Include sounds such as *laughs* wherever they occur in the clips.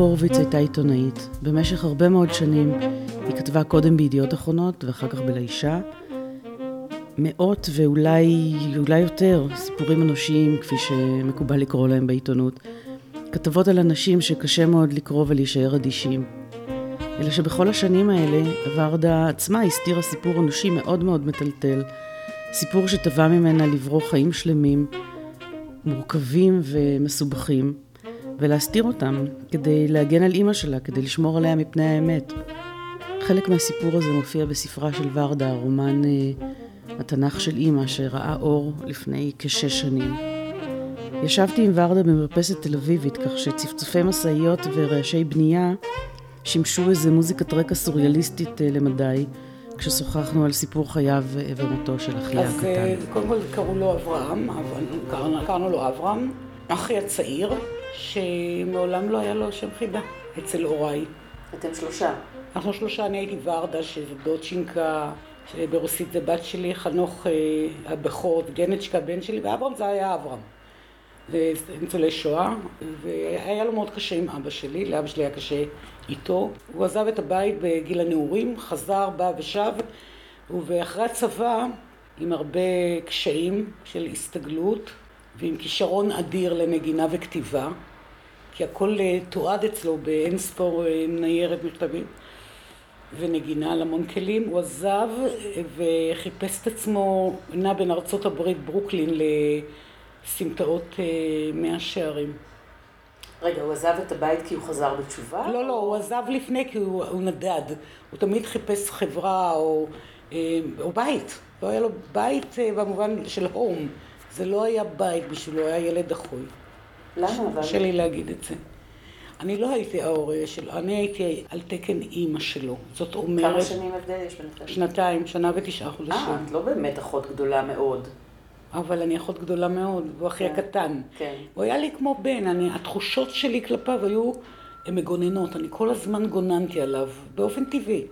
הורוביץ הייתה עיתונאית. במשך הרבה מאוד שנים היא כתבה קודם בידיעות אחרונות ואחר כך בלישה. מאות ואולי אולי יותר סיפורים אנושיים, כפי שמקובל לקרוא להם בעיתונות. כתבות על אנשים שקשה מאוד לקרוא ולהישאר אדישים. אלא שבכל השנים האלה ורדה עצמה הסתירה סיפור אנושי מאוד מאוד מטלטל. סיפור שטבע ממנה לברוא חיים שלמים, מורכבים ומסובכים, ולהסתיר אותם כדי להגן על אימא שלה, כדי לשמור עליה מפני האמת. חלק מהסיפור הזה מופיע בספרה של ורדה, הרומן אה, התנ"ך של אימא, שראה אור לפני כשש שנים. ישבתי עם ורדה במרפסת תל אביבית, כך שצפצופי משאיות ורעשי בנייה שימשו איזה מוזיקת רקע סוריאליסטית אה, למדי, כששוחחנו על סיפור חייו ומותו של אחיה הקטן. אז קודם כל קראו לו אברהם, קראנו, קראנו לו אברהם, אחי הצעיר, שמעולם לא היה לו שם חידה אצל הוריי. אתם שלושה. אנחנו שלושה, אני הייתי ורדה, שזה דודשינקה, שברוסית זה בת שלי, חנוך אה, הבכור, גנצ'קה בן שלי, ואברהם זה היה אברהם. וניצולי שואה, והיה לו מאוד קשה עם אבא שלי, לאבא שלי היה קשה איתו. הוא עזב את הבית בגיל הנעורים, חזר, בא ושב, ואחרי הצבא, עם הרבה קשיים של הסתגלות, ועם כישרון אדיר לנגינה וכתיבה, כי הכל אה, תועד אצלו באין ספור אה, ניירת מכתבים ונגינה על המון כלים. הוא עזב אה, וחיפש את עצמו, נע בין ארצות הברית, ברוקלין, לסמטאות מאה שערים. רגע, הוא עזב את הבית כי הוא חזר בתשובה? לא, לא, הוא עזב לפני כי הוא, הוא נדד. הוא תמיד חיפש חברה או, או בית. לא היה לו בית במובן של הום. זה לא היה בית בשבילו, היה ילד דחוי. למה אבל? קשה לי להגיד את זה. אני לא הייתי ההורה שלו, אני הייתי על תקן אימא שלו. זאת אומרת... כמה שנים הבדל יש ביניכם? שנתיים, שנה ותשעה חודשים. אה, את לא באמת אחות גדולה מאוד. אבל אני אחות גדולה מאוד, והוא אחי כן, הקטן. כן. הוא היה לי כמו בן, אני, התחושות שלי כלפיו היו מגוננות, אני כל הזמן גוננתי עליו, באופן טבעי.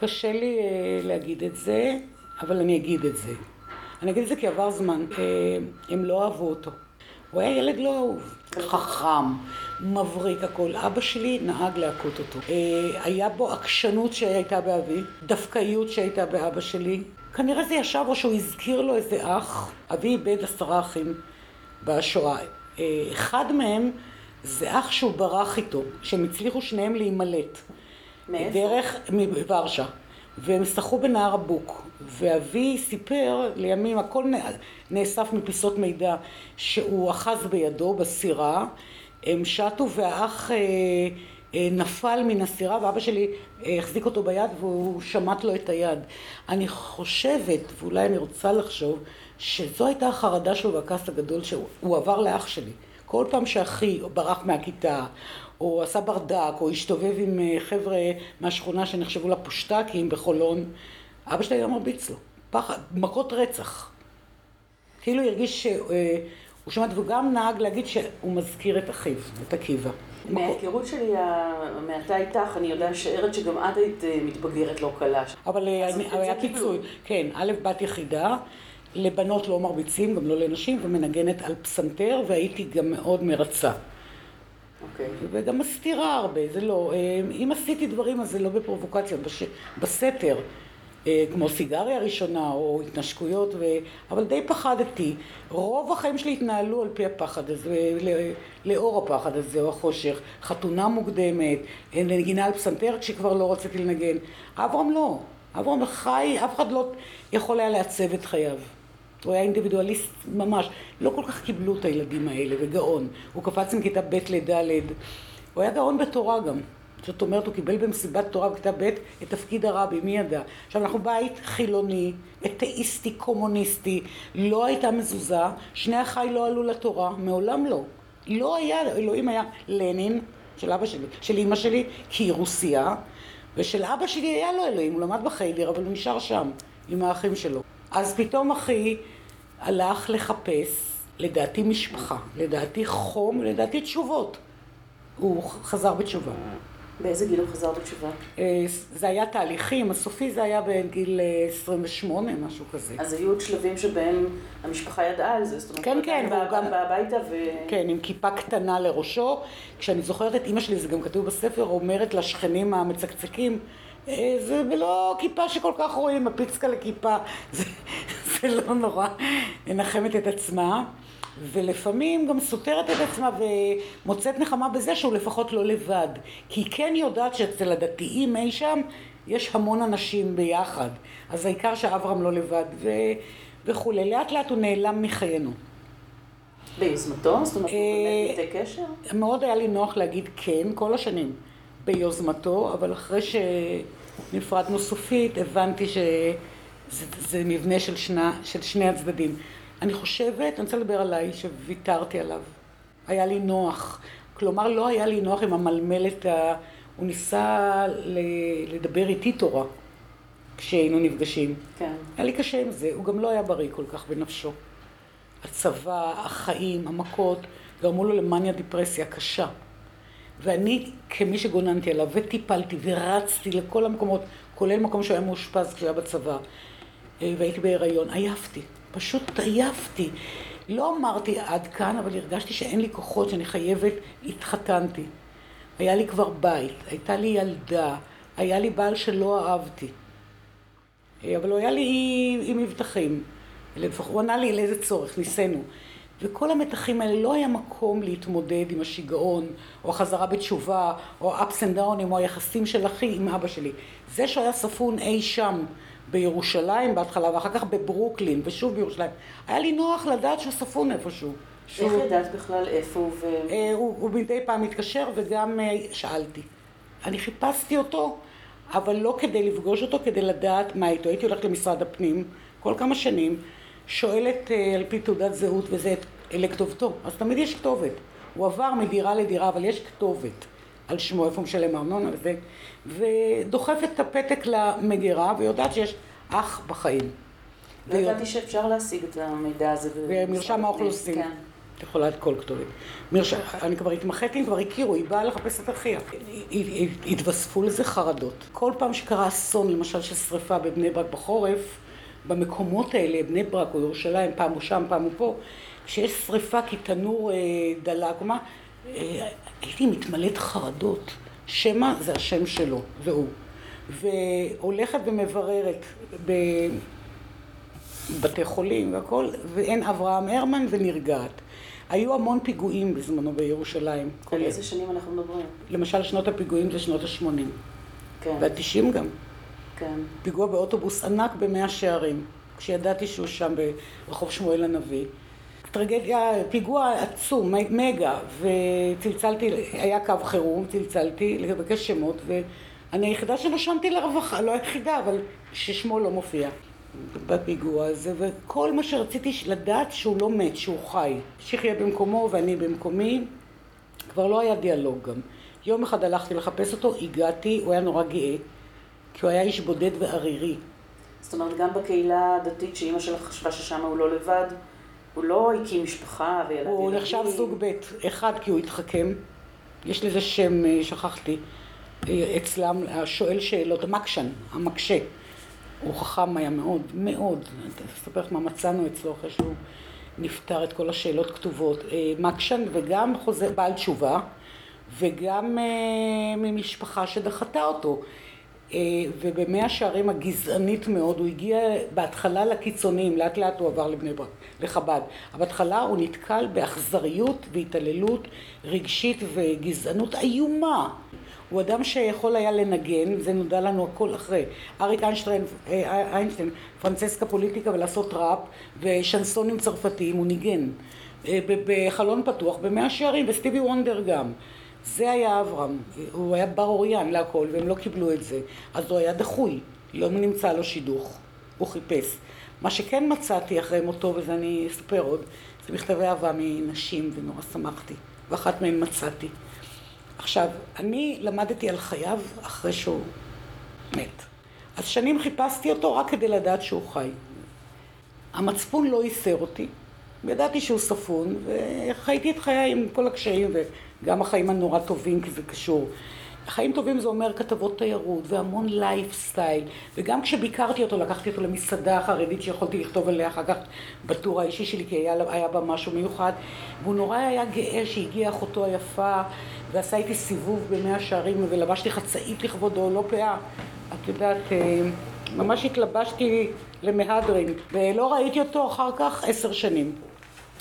קשה לי אה, להגיד את זה, אבל אני אגיד את זה. אני אגיד את זה כי עבר זמן. הם לא אהבו אותו. הוא היה ילד לא אהוב. חכם, מבריק הכל. אבא שלי נהג להכות אותו. אה, היה בו עקשנות שהייתה באבי, דווקאיות שהייתה באבא שלי. כנראה זה ישב או שהוא הזכיר לו איזה אח. אבי איבד עשרה אחים בשואה. אה, אחד מהם זה אח שהוא ברח איתו, שהם הצליחו שניהם להימלט. מאיפה? דרך, מוורשה. והם שחו בנהר הבוק. ואבי סיפר לימים, הכל נאסף מפיסות מידע, שהוא אחז בידו בסירה, הם שטו והאח אה, אה, נפל מן הסירה ואבא שלי אה, החזיק אותו ביד והוא שמט לו את היד. אני חושבת, ואולי אני רוצה לחשוב, שזו הייתה החרדה שלו והכעס הגדול שהוא עבר לאח שלי. כל פעם שאחי ברח מהכיתה, או עשה ברדק, או הסתובב עם חבר'ה מהשכונה שנחשבו לפושטקים בחולון, אבא שלי היה מרביץ לו, פחד, מכות רצח. כאילו הרגיש שהוא שמע, והוא גם נהג להגיד שהוא מזכיר את אחיו, את עקיבא. מההיכרות שלי המעטה איתך, אני יודעת שארץ שגם את היית מתבגרת לא קלה. אבל היה פיצוי, כן, א', בת יחידה, לבנות לא מרביצים, גם לא לנשים, ומנגנת על פסנתר, והייתי גם מאוד מרצה. אוקיי. וגם מסתירה הרבה, זה לא, אם עשיתי דברים אז זה לא בפרובוקציה, בסתר. כמו סיגריה ראשונה או התנשקויות, ו... אבל די פחדתי. רוב החיים שלי התנהלו על פי הפחד הזה, לאור הפחד הזה או החושך. חתונה מוקדמת, נגינה על פסנתר כשכבר לא רציתי לנגן. אברהם לא. אברהם חי, אף אחד לא יכול היה לעצב את חייו. הוא היה אינדיבידואליסט ממש. לא כל כך קיבלו את הילדים האלה, וגאון. הוא קפץ מכיתה ב' לד'. הוא היה גאון בתורה גם. זאת אומרת, הוא קיבל במסיבת תורה בכיתה ב' את תפקיד הרבי, מי ידע? עכשיו, אנחנו בית חילוני, אתאיסטי, קומוניסטי, לא הייתה מזוזה, שני אחיי לא עלו לתורה, מעולם לא. לא היה, אלוהים היה לנין, של אבא שלי, של אימא שלי, כי היא רוסייה, ושל אבא שלי היה לו אלוהים, הוא למד בחיידר, אבל הוא נשאר שם, עם האחים שלו. אז פתאום אחי הלך לחפש, לדעתי משפחה, לדעתי חום, לדעתי תשובות. הוא חזר בתשובה. באיזה גיל הוא חזר בתשובה? אה, זה היה תהליכים, הסופי זה היה בגיל 28, אה, משהו כזה. אז היו עוד שלבים שבהם המשפחה ידעה על זה, זאת אומרת, כן, כן, הוא גם בא הביתה ו... כן, עם כיפה קטנה לראשו. כשאני זוכרת את אימא שלי, זה גם כתוב בספר, אומרת לשכנים המצקצקים, אה, זה לא כיפה שכל כך רואים, הפיצקה לכיפה, *laughs* זה, זה לא נורא, מנחמת את עצמה. ולפעמים גם סותרת את עצמה ומוצאת נחמה בזה שהוא לפחות לא לבד. כי היא כן יודעת שאצל הדתיים אי שם יש המון אנשים ביחד. אז העיקר שאברהם לא לבד ו... וכולי. לאט לאט הוא נעלם מחיינו. ביוזמתו? זאת אומרת, הוא באמת איתי קשר? מאוד היה לי נוח להגיד כן כל השנים ביוזמתו, אבל אחרי שנפרדנו סופית הבנתי שזה מבנה של, שנה, של שני הצדדים. אני חושבת, אני רוצה לדבר עליי, שוויתרתי עליו. היה לי נוח. כלומר, לא היה לי נוח עם המלמלת, ה... הוא ניסה לדבר איתי תורה כשהיינו נפגשים. כן. היה לי קשה עם זה, הוא גם לא היה בריא כל כך בנפשו. הצבא, החיים, המכות, גרמו לו למאניה דיפרסיה קשה. ואני, כמי שגוננתי עליו, וטיפלתי, ורצתי לכל המקומות, כולל מקום שהוא היה מאושפז כשהיה בצבא, אה, והייתי בהיריון, עייפתי. פשוט עייפתי. לא אמרתי עד כאן, אבל הרגשתי שאין לי כוחות, שאני חייבת, התחתנתי. היה לי כבר בית, הייתה לי ילדה, היה לי בעל שלא אהבתי. אבל הוא היה לי עם מבטחים. הוא ענה לי לאיזה צורך, ניסינו. וכל המתחים האלה לא היה מקום להתמודד עם השיגעון, או החזרה בתשובה, או ups and downs, או היחסים של אחי עם אבא שלי. זה שהוא היה ספון אי שם בירושלים בהתחלה, ואחר כך בברוקלין, ושוב בירושלים. היה לי נוח לדעת שהוא ספון איפשהו. איך ידעת בכלל איפה הוא ו... אה, הוא מדי פעם מתקשר וגם אה, שאלתי. אני חיפשתי אותו, אבל לא כדי לפגוש אותו, כדי לדעת מה איתו. הייתי הולכת למשרד הפנים כל כמה שנים, שואלת אה, על פי תעודת זהות וזה לכתובתו. אז תמיד יש כתובת. הוא עבר מדירה לדירה, אבל יש כתובת על שמו, איפה הוא משלם ארנונה וזה. ודוחפת את הפתק למגירה ויודעת שיש אח בחיים. לא ידעתי שאפשר להשיג את המידע הזה. במרשם האוכלוסין. כן. את יכולה את כל כתובת. מרשם, אני כבר התמחיתי, כבר הכירו, היא באה לחפש את אחיה. התווספו לזה חרדות. כל פעם שקרה אסון, למשל של שריפה בבני ברק בחורף, במקומות האלה, בני ברק או ירושלים, פעם הוא שם, פעם הוא פה, כשיש שריפה כי תנור אה, דלק, מה, הייתי מתמלאת חרדות. שמא זה השם שלו, והוא. והולכת ומבררת בבתי חולים והכל, ואין אברהם הרמן ונרגעת. היו המון פיגועים בזמנו בירושלים. על איזה שנים אנחנו מדברים? למשל שנות הפיגועים זה שנות ה-80. כן. וה-90 גם. כן. פיגוע באוטובוס ענק במאה שערים, כשידעתי שהוא שם ברחוב שמואל הנביא. טרגדיה, פיגוע עצום, מגה, וצלצלתי, היה קו חירום, צלצלתי לבקש שמות, ואני היחידה שנשמתי לרווחה, לא היחידה, אבל ששמו לא מופיע בפיגוע הזה, וכל מה שרציתי לדעת שהוא לא מת, שהוא חי. יהיה במקומו ואני במקומי, כבר לא היה דיאלוג גם. יום אחד הלכתי לחפש אותו, הגעתי, הוא היה נורא גאה, כי הוא היה איש בודד וערירי. זאת אומרת, גם בקהילה הדתית שאימא שלך חשבה ששם הוא לא לבד, הוא לא הקים משפחה וילדים. הוא נחשב סוג ב', אחד כי הוא התחכם, יש לזה שם, אה, שכחתי, אה, אצלם, השואל שאלות, המקשן, המקשה. הוא חכם היה מאוד, מאוד. אני אספר לך מה מצאנו אצלו אחרי שהוא נפטר את כל השאלות כתובות. אה, מקשן וגם חוזר בעל תשובה, וגם ממשפחה שדחתה אותו. אה, ובמאה שערים הגזענית מאוד, הוא הגיע בהתחלה לקיצוניים, לאט לאט הוא עבר לבני ברק, לחב"ד. אבל בהתחלה הוא נתקל באכזריות והתעללות רגשית וגזענות איומה. הוא אדם שיכול היה לנגן, זה נודע לנו הכל אחרי. אריק איינשטיין, אה, איינשטיין פרנצסקה פוליטיקה ולעשות ראפ ושנסונים צרפתיים, הוא ניגן. אה, בחלון פתוח במאה שערים, וסטיבי וונדר גם. זה היה אברהם, הוא היה בר אוריין להכל והם לא קיבלו את זה, אז הוא היה דחוי, לא נמצא לו שידוך, הוא חיפש. מה שכן מצאתי אחרי מותו, וזה אני אספר עוד, זה מכתבי אהבה מנשים ונורא שמחתי, ואחת מהן מצאתי. עכשיו, אני למדתי על חייו אחרי שהוא מת. אז שנים חיפשתי אותו רק כדי לדעת שהוא חי. המצפון לא ייסר אותי, ידעתי שהוא ספון, וחייתי את חיי עם כל הקשיים, וגם החיים הנורא טובים, כי זה קשור. חיים טובים זה אומר כתבות תיירות והמון לייפסטייל וגם כשביקרתי אותו לקחתי אותו למסעדה החרדית שיכולתי לכתוב עליה אחר כך בטור האישי שלי כי היה, היה בה משהו מיוחד. והוא נורא היה גאה שהגיעה אחותו היפה ועשה איתי סיבוב במאה שערים ולבשתי חצאית לכבודו, לא פאה. את יודעת, אה, ממש התלבשתי למהדרין ולא ראיתי אותו אחר כך עשר שנים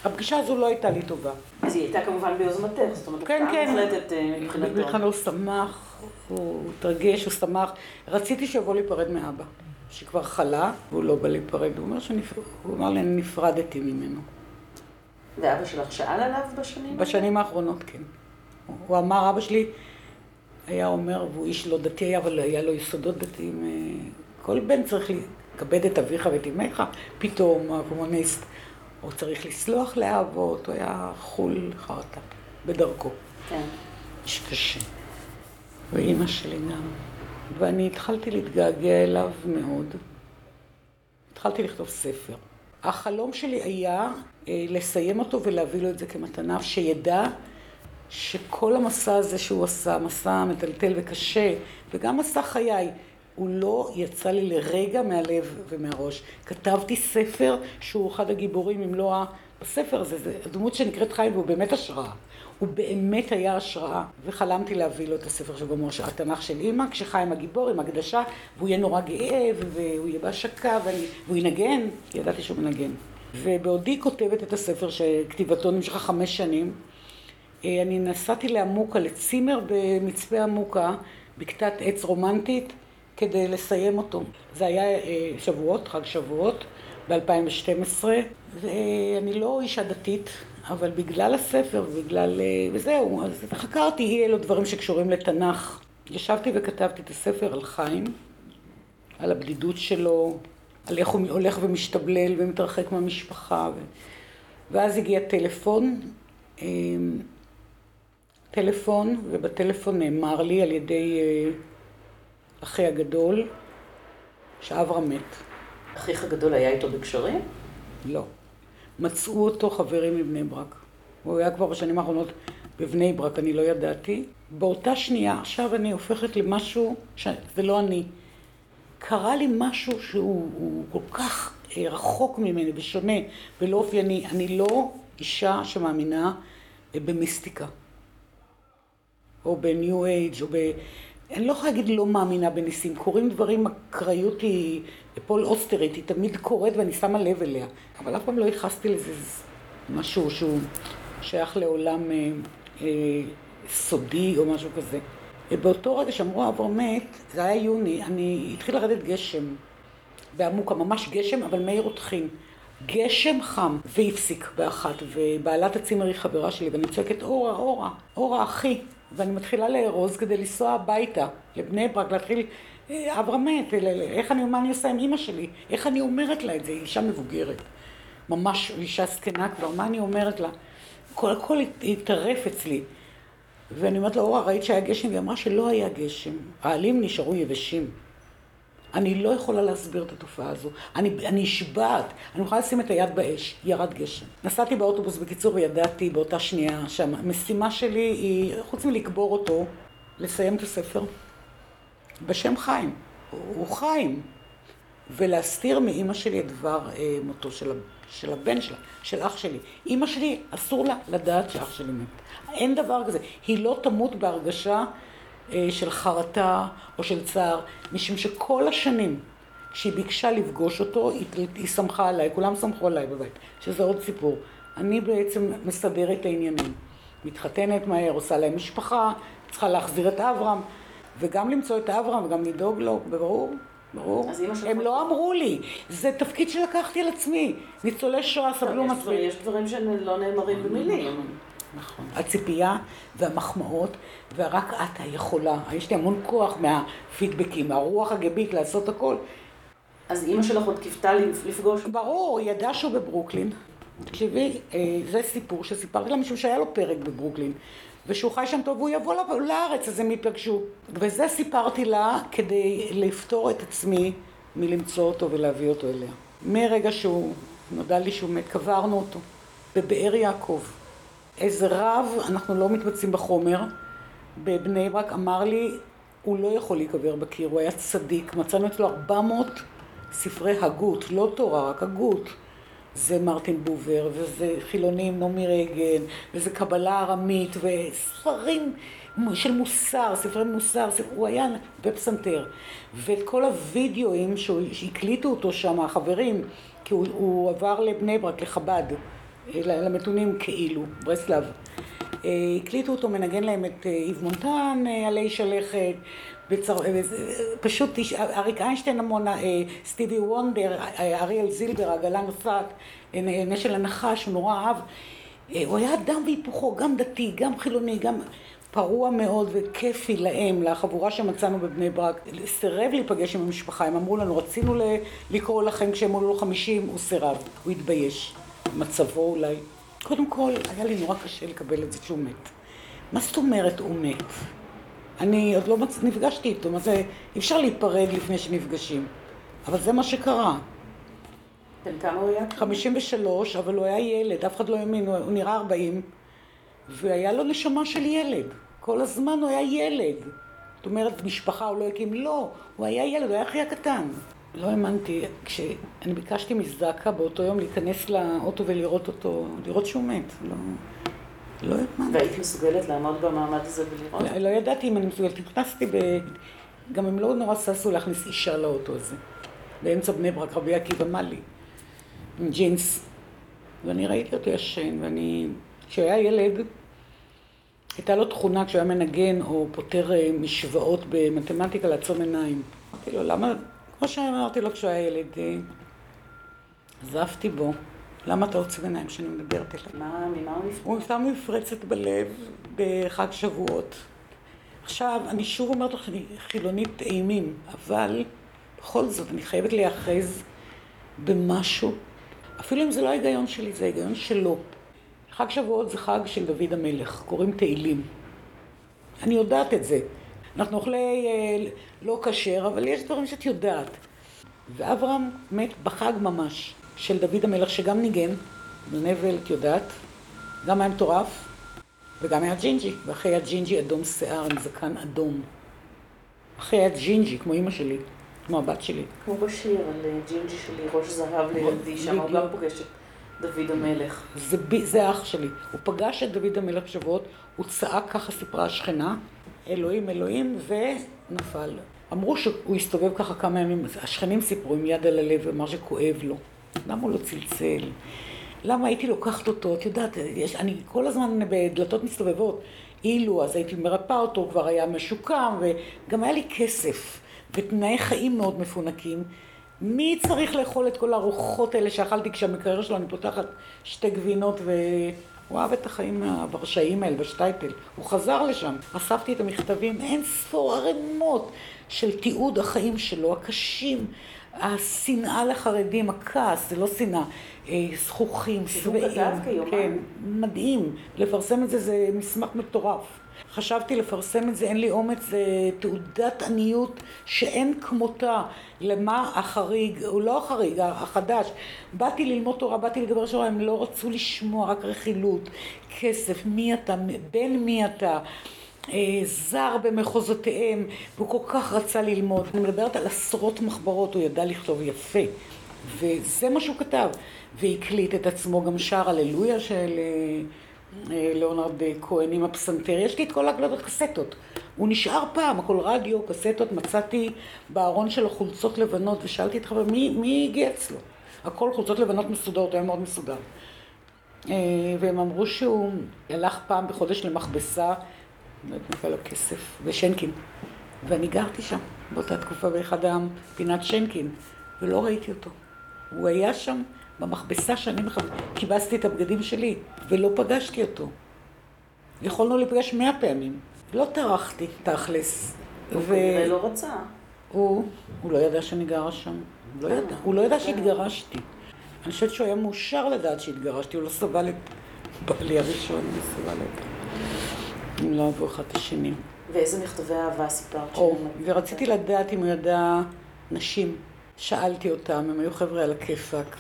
הפגישה הזו לא הייתה לי טובה. אז היא הייתה כמובן ביוזמתך, זאת אומרת, כן, כן. מוחלטת אה, מבחינתו. מבחינתו הוא שמח, הוא התרגש, הוא שמח. רציתי שיבוא להיפרד מאבא, שכבר חלה, והוא לא בא להיפרד. הוא אומר, שנפ... הוא אמר לי, אני נפרדתי ממנו. ואבא שלך שאל עליו בשנים? בשנים האחרונות, כן. הוא אמר, אבא שלי היה אומר, והוא איש לא דתי אבל היה לו יסודות דתיים. אה, כל בן צריך לכבד את אביך ואת אמך, פתאום הקומוניסט. הוא צריך לסלוח לאבות, הוא היה חול חרטה, בדרכו. כן. איש קשה. ואימא שלי גם. ואני התחלתי להתגעגע אליו מאוד. התחלתי לכתוב ספר. החלום שלי היה אה, לסיים אותו ולהביא לו את זה כמתנה, שידע שכל המסע הזה שהוא עשה, מסע מטלטל וקשה, וגם מסע חיי, הוא לא יצא לי לרגע מהלב ומהראש. כתבתי ספר שהוא אחד הגיבורים, אם לא ה... בספר הזה, זה דמות שנקראת חיים והוא באמת השראה. הוא באמת היה השראה, וחלמתי להביא לו את הספר של גמור התנ"ך של אימא, כשחיים הגיבור עם הקדשה, והוא יהיה נורא גאה, והוא יהיה בהשקה, והוא ינגן, ידעתי שהוא מנגן. ובעודי כותבת את הספר שכתיבתו נמשכה חמש שנים, אה, אני נסעתי לעמוקה, לצימר במצפה עמוקה, בקתת עץ רומנטית, כדי לסיים אותו. זה היה אה, שבועות, חג שבועות, ב-2012, ואני לא אישה דתית, אבל בגלל הספר ובגלל... אה, וזהו, אז חקרתי אי אלו דברים שקשורים לתנ"ך. ישבתי וכתבתי את הספר על חיים, על הבדידות שלו, על איך הוא הולך ומשתבלל ומתרחק מהמשפחה. ו... ואז הגיע טלפון, אה, טלפון, ובטלפון נאמר לי על ידי אחי הגדול, שאברהם מת. אחיך הגדול היה איתו בקשרים? לא. מצאו אותו חברים מבני ברק. הוא היה כבר בשנים האחרונות בבני ברק, אני לא ידעתי. באותה שנייה, עכשיו אני הופכת למשהו, זה לא אני. קרה לי משהו שהוא כל כך אה, רחוק ממני ושונה ולא אופייני. אני לא אישה שמאמינה אה, במיסטיקה, או בניו אייג' או ב... אני לא יכולה להגיד לא מאמינה בניסים, קורים דברים, אקראיות היא, פול אוסטרית, היא תמיד קורית ואני שמה לב אליה, אבל אף פעם לא ייחסתי לזה משהו שהוא שייך לעולם אה, אה, סודי או משהו כזה. באותו רגע שאמרו אברהם מת, זה היה יוני, אני, התחיל לרדת גשם בעמוקה, ממש גשם, אבל מאיר רותחין. גשם חם, והפסיק באחת, ובעלת הצימר היא חברה שלי, ואני צועקת, אורה, אורה, אורה, אחי. ואני מתחילה לארוז כדי לנסוע הביתה, לבני ברק, להתחיל, אה, אברהם מת, איך אני, מה אני עושה עם אימא שלי? איך אני אומרת לה את זה? היא אישה מבוגרת, ממש אישה זקנה כבר, מה אני אומרת לה? הכל הכל התערף אצלי. ואני אומרת לה, אורה, ראית שהיה גשם? והיא אמרה שלא היה גשם, העלים נשארו יבשים. אני לא יכולה להסביר את התופעה הזו. אני, נשבעת, אני יכולה לשים את היד באש, ירד גשם. נסעתי באוטובוס בקיצור וידעתי באותה שנייה שהמשימה שלי היא, חוץ מלקבור אותו, לסיים את הספר בשם חיים. הוא חיים. ולהסתיר מאימא שלי את דבר אה, מותו של, של הבן שלה, של אח שלי. אימא שלי, אסור לה לדעת שאח שלי מת. אין דבר כזה. היא לא תמות בהרגשה של חרטה או של צער, משום שכל השנים כשהיא ביקשה לפגוש אותו, היא, היא שמחה עליי, כולם שמחו עליי בבית, שזה עוד סיפור. אני בעצם מסדרת את העניינים. מתחתנת מהר, עושה להם משפחה, צריכה להחזיר את אברהם, וגם למצוא את אברהם וגם לדאוג לו, ברור, ברור. הם לא אמרו לי, זה תפקיד שלקחתי על עצמי. ניצולי שואה סבלו מספיק. יש דברים שלא נאמרים במילים. נכון. הציפייה והמחמאות, ורק את היכולה. יש לי המון כוח מהפידבקים, מהרוח הגבית לעשות הכל. אז אימא שלך עוד קיוותה לפגוש? ברור, היא ידעה שהוא בברוקלין. תקשיבי, אה, זה סיפור שסיפרתי לה משום שהיה לו פרק בברוקלין. ושהוא חי שם טוב, והוא יבוא לארץ, אז הם ייפגשו. וזה סיפרתי לה כדי לפתור את עצמי מלמצוא אותו ולהביא אותו אליה. מרגע שהוא, נודע לי שהוא מת, קברנו אותו בבאר יעקב. איזה רב, אנחנו לא מתמצאים בחומר, בבני ברק אמר לי, הוא לא יכול להיקבר בקיר, הוא היה צדיק. מצאנו אצלו 400 ספרי הגות, לא תורה, רק הגות. זה מרטין בובר, וזה חילונים, נעמי רייגן, וזה קבלה ארמית, וספרים של מוסר, ספרי מוסר, הוא היה בפסנתר. ואת כל הווידאוים שהקליטו אותו שם, החברים, כי הוא, הוא עבר לבני ברק, לחב"ד, למתונים כאילו, ברסלב. אה, הקליטו אותו מנגן להם את איב אה, מונטן, אה, עלי שלכת, בצר... פשוט אריק איינשטיין המון, סטיבי וונדר, אריאל זילבר, עגלה נוסעת, נשל הנחש, הוא נורא אהב. הוא היה אדם והיפוכו, גם דתי, גם חילוני, גם פרוע מאוד וכיפי להם, לחבורה שמצאנו בבני ברק. סירב להיפגש עם המשפחה, הם אמרו לנו, רצינו לקרוא לכם כשהם עולו חמישים, הוא סירב, הוא התבייש. מצבו אולי. קודם כל, היה לי נורא קשה לקבל את זה שהוא מת. מה זאת אומרת הוא מת? אני עוד לא מצ... נפגשתי איתו, מה זה, אי אפשר להיפרד לפני שנפגשים. אבל זה מה שקרה. בן כמה הוא היה? 53, אבל הוא היה ילד, אף אחד לא האמין, הוא, נראה 40, והיה לו נשמה של ילד. כל הזמן הוא היה ילד. זאת אומרת, משפחה הוא לא הקים, לא, הוא היה ילד, הוא היה אחי הקטן. לא האמנתי, כשאני ביקשתי מזדקה באותו יום להיכנס לאוטו ולראות אותו, לראות שהוא מת, לא, לא האמנתי. והיית מסוגלת לעמוד במעמד הזה ולראות? לא, לא ידעתי אם אני מסוגלת, נכנסתי ב... גם הם לא נורא ששו להכניס אישה לאוטו הזה. באמצע בני ברק, רבי עקיבא מאלי, עם ג'ינס. ואני ראיתי אותו ישן, ואני... כשהוא היה ילד, הייתה לו תכונה כשהוא היה מנגן או פותר אה, משוואות במתמטיקה לעצום עיניים. אמרתי לו, למה כמו שאמרתי לו כשהוא היה ילד, עזבתי בו. למה אתה עוצב עיניים כשאני מדברת אליו? מה, ממה הוא נפרץ? הוא שם מפרצת בלב בחג שבועות. עכשיו, אני שוב אומרת לך, אני חילונית אימים, אבל בכל זאת, אני חייבת להיאחז במשהו, אפילו אם זה לא ההיגיון שלי, זה ההיגיון שלו. חג שבועות זה חג של דוד המלך, קוראים תהילים. אני יודעת את זה. אנחנו אוכלי אה, לא כשר, אבל יש דברים שאת יודעת. ואברהם מת בחג ממש של דוד המלך, שגם ניגן, בנבל, את יודעת, גם היה מטורף, וגם היה ג'ינג'י, ואחרי היה ג'ינג'י אדום שיער עם זקן אדום. אחרי היה ג'ינג'י, כמו אימא שלי, כמו הבת שלי. כמו בשיר על אה, ג'ינג'י שלי, ראש זהב לידי, שם הוא גם פוגש את דוד המלך. זה, זה אח שלי. הוא פגש את דוד המלך בשבועות, הוא צעק, ככה סיפרה השכנה, אלוהים, אלוהים, ונפל. אמרו שהוא הסתובב ככה כמה ימים, השכנים סיפרו עם יד על הלב, ואמר שכואב לו. למה הוא לא צלצל? למה הייתי לוקחת אותו? את יודעת, יש, אני כל הזמן בדלתות מסתובבות. אילו, אז הייתי מרפאה אותו, הוא כבר היה משוקם, וגם היה לי כסף, ותנאי חיים מאוד מפונקים. מי צריך לאכול את כל הארוחות האלה שאכלתי כשהמקרר שלו, אני פותחת שתי גבינות ו... הוא אהב את החיים הוורשאיים האלה בשטייטל. הוא חזר לשם. אספתי את המכתבים, אין ספור ערימות של תיעוד החיים שלו, הקשים. השנאה לחרדים, הכעס, זה לא שנאה, אה, זכוכים, שבעים. כן, מדהים. לפרסם את זה זה מסמך מטורף. חשבתי לפרסם את זה, אין לי אומץ, זה תעודת עניות שאין כמותה. למה החריג, הוא לא החריג, החדש. באתי ללמוד תורה, באתי לדבר שורה, הם לא רצו לשמוע, רק רכילות, כסף, מי אתה, בן מי אתה. אה, זר במחוזותיהם, והוא כל כך רצה ללמוד. אני מדברת על עשרות מחברות, הוא ידע לכתוב יפה. וזה מה שהוא כתב. והקליט את עצמו, גם שר הללויה של אה, ליאונרד כהן עם הפסנתר. יש לי את כל ההקלטות קסטות. הוא נשאר פעם, הכל רדיו, קסטות, מצאתי בארון שלו חולצות לבנות, ושאלתי את חבר, מי, מי הגיע אצלו? הכל חולצות לבנות מסודרות, היה מאוד מסודר. והם אמרו שהוא הלך פעם בחודש למכבסה לא נתנה לו כסף, ושנקין. ואני גרתי שם באותה תקופה באחד פינת שנקין, ולא ראיתי אותו. הוא היה שם במכבסה שאני כיבסתי את הבגדים שלי, ולא פגשתי אותו. יכולנו להיפגש מאה פעמים. לא טרחתי, תכלס. הוא כנראה לא רצה. הוא, הוא לא ידע שאני גרה שם. לא ידע. הוא לא ידע שהתגרשתי. אני חושבת שהוא היה מאושר לדעת שהתגרשתי, הוא לא סבל את בעלי הראשון, הוא סבל את... הם לא אהבו אחד את השני. ואיזה מכתבי אהבה סיפרת? או, ורציתי לדעת אם הוא ידע נשים. שאלתי אותם, הם היו חבר'ה על הכיפאק,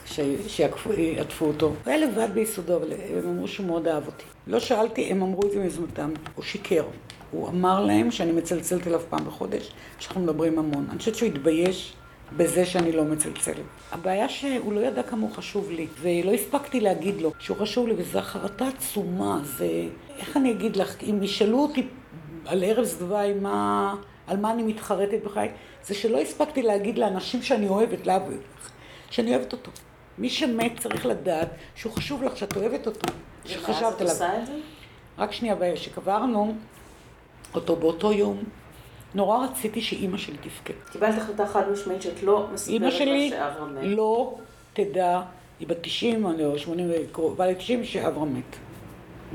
שיעטפו אותו. הוא היה לבד ביסודו, אבל הם אמרו שהוא מאוד אהב אותי. לא שאלתי, הם אמרו את זה מיוזמתם. הוא שיקר. הוא אמר להם שאני מצלצלת אליו פעם בחודש, שאנחנו מדברים המון. אני חושבת שהוא התבייש בזה שאני לא מצלצלת. הבעיה שהוא לא ידע כמה הוא חשוב לי, ולא הספקתי להגיד לו שהוא חשוב לי, וזו החרטה עצומה, זה... איך אני אגיד לך, אם ישאלו אותי על ארז דווי מה... על מה אני מתחרטת בחיי, זה שלא הספקתי להגיד לאנשים שאני אוהבת, להביא, שאני אוהבת אותו. מי שמת צריך לדעת שהוא חשוב לך, שאת אוהבת אותו, שחשבת עליו. ואז את עושה את זה? רק שנייה, כשקברנו אותו באותו יום, נורא רציתי שאימא שלי תבכה. קיבלת החלטה חד משמעית שאת לא מספרת לה שאברהם מת. אימא שלי לא תדע, היא בת 90 או 80 וקרובה ל-90 שאברהם מת.